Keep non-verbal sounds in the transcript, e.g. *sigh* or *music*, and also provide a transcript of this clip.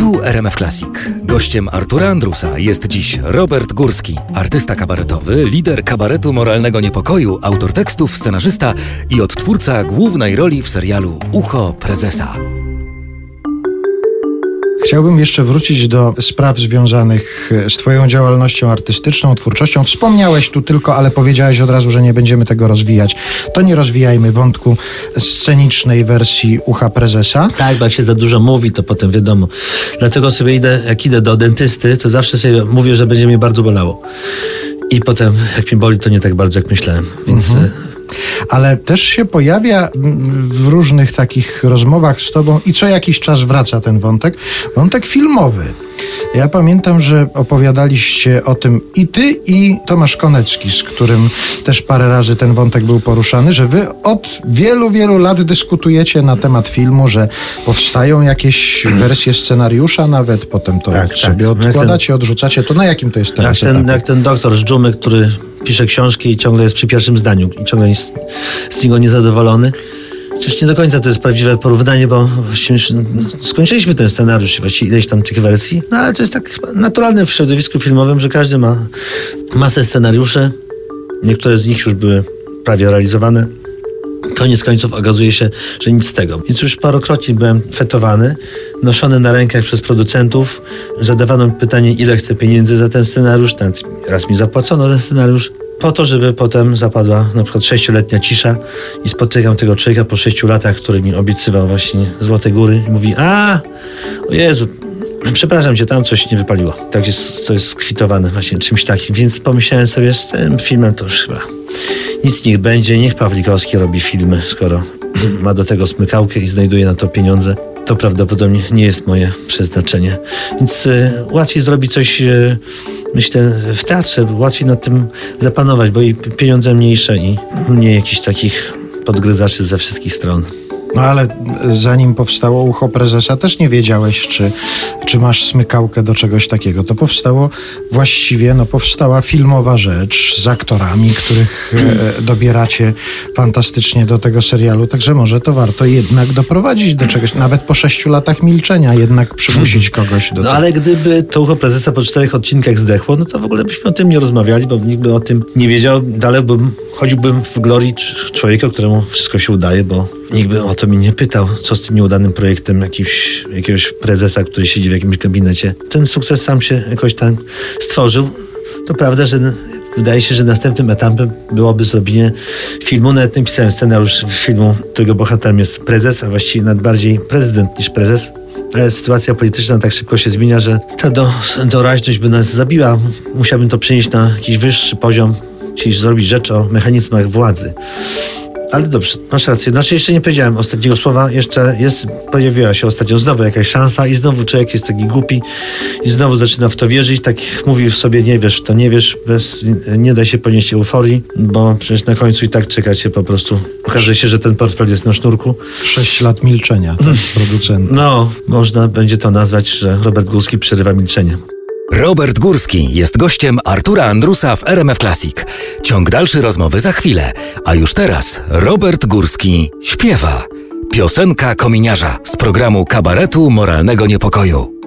Tu RMF Classic. Gościem Artura Andrusa jest dziś Robert Górski, artysta kabaretowy, lider kabaretu moralnego niepokoju, autor tekstów, scenarzysta i odtwórca głównej roli w serialu Ucho Prezesa. Chciałbym jeszcze wrócić do spraw związanych z Twoją działalnością artystyczną, twórczością. Wspomniałeś tu tylko, ale powiedziałeś od razu, że nie będziemy tego rozwijać. To nie rozwijajmy wątku scenicznej wersji Ucha Prezesa. Tak, bo jak się za dużo mówi, to potem wiadomo. Dlatego sobie idę, jak idę do dentysty, to zawsze sobie mówię, że będzie mnie bardzo bolało. I potem, jak mi boli, to nie tak bardzo, jak myślałem. Więc Mhm ale też się pojawia mm, w różnych takich rozmowach z tobą i co jakiś czas wraca ten wątek, wątek filmowy. Ja pamiętam, że opowiadaliście o tym i ty, i Tomasz Konecki, z którym też parę razy ten wątek był poruszany, że wy od wielu, wielu lat dyskutujecie na temat filmu, że powstają jakieś wersje scenariusza nawet, potem to tak, sobie tak. odkładacie, odrzucacie. To na jakim to jest teraz jak ten, jak ten doktor z dżumy, który pisze książki i ciągle jest przy pierwszym zdaniu i ciągle jest z niego niezadowolony. Chociaż nie do końca to jest prawdziwe porównanie, bo skończyliśmy ten scenariusz właściwie ileś tam tych wersji, no ale to jest tak naturalne w środowisku filmowym, że każdy ma masę scenariuszy. Niektóre z nich już były prawie realizowane. Koniec końców okazuje się, że nic z tego. Więc już parokrotnie byłem fetowany, noszony na rękach przez producentów. Zadawano mi pytanie, ile chcę pieniędzy za ten scenariusz. raz mi zapłacono za scenariusz, po to, żeby potem zapadła na przykład sześcioletnia cisza i spotykam tego człowieka po sześciu latach, który mi obiecywał właśnie Złote Góry i mówi, a, o Jezu, przepraszam cię, tam coś nie wypaliło. Tak jest, to jest skwitowane właśnie czymś takim. Więc pomyślałem sobie, z tym filmem to już chyba nic niech będzie, niech Pawlikowski robi filmy, skoro *clears throat* ma do tego smykałkę i znajduje na to pieniądze. To prawdopodobnie nie jest moje przeznaczenie. Więc y, łatwiej zrobić coś, y, myślę, w teatrze, łatwiej nad tym zapanować, bo i pieniądze mniejsze i mniej jakichś takich podgryzaczy ze wszystkich stron. No ale zanim powstało ucho prezesa, też nie wiedziałeś, czy, czy masz smykałkę do czegoś takiego. To powstało właściwie, no powstała filmowa rzecz z aktorami, których e, dobieracie fantastycznie do tego serialu, także może to warto jednak doprowadzić do czegoś, nawet po sześciu latach milczenia, jednak przymusić kogoś do no, tego. No ale gdyby to ucho prezesa po czterech odcinkach zdechło, no to w ogóle byśmy o tym nie rozmawiali, bo nikt by o tym nie wiedział. Dalej bym, chodziłbym w glorii człowieka, któremu wszystko się udaje, bo nikt by o to mnie nie pytał, co z tym nieudanym projektem jakiś, jakiegoś prezesa, który siedzi w jakimś gabinecie. Ten sukces sam się jakoś tam stworzył. To prawda, że wydaje się, że następnym etapem byłoby zrobienie filmu. Nawet napisałem scenariusz filmu, którego bohaterem jest prezes, a właściwie nawet bardziej prezydent niż prezes. Ale sytuacja polityczna tak szybko się zmienia, że ta do, doraźność by nas zabiła. Musiałbym to przenieść na jakiś wyższy poziom, czyli zrobić rzecz o mechanizmach władzy. Ale dobrze, masz rację. Znaczy jeszcze nie powiedziałem ostatniego słowa. Jeszcze jest, pojawiła się ostatnio znowu jakaś szansa i znowu człowiek jest taki głupi i znowu zaczyna w to wierzyć. Tak mówi w sobie, nie wiesz, to nie wiesz, bez, nie da się ponieść euforii, bo przecież na końcu i tak czekać się po prostu. Okaże się, że ten portfel jest na sznurku. Sześć lat milczenia, tak, producent. No, można będzie to nazwać, że Robert Górski przerywa milczenie. Robert Górski jest gościem Artura Andrusa w RMF Classic. Ciąg dalszy rozmowy za chwilę, a już teraz Robert Górski śpiewa. Piosenka kominiarza z programu Kabaretu Moralnego Niepokoju.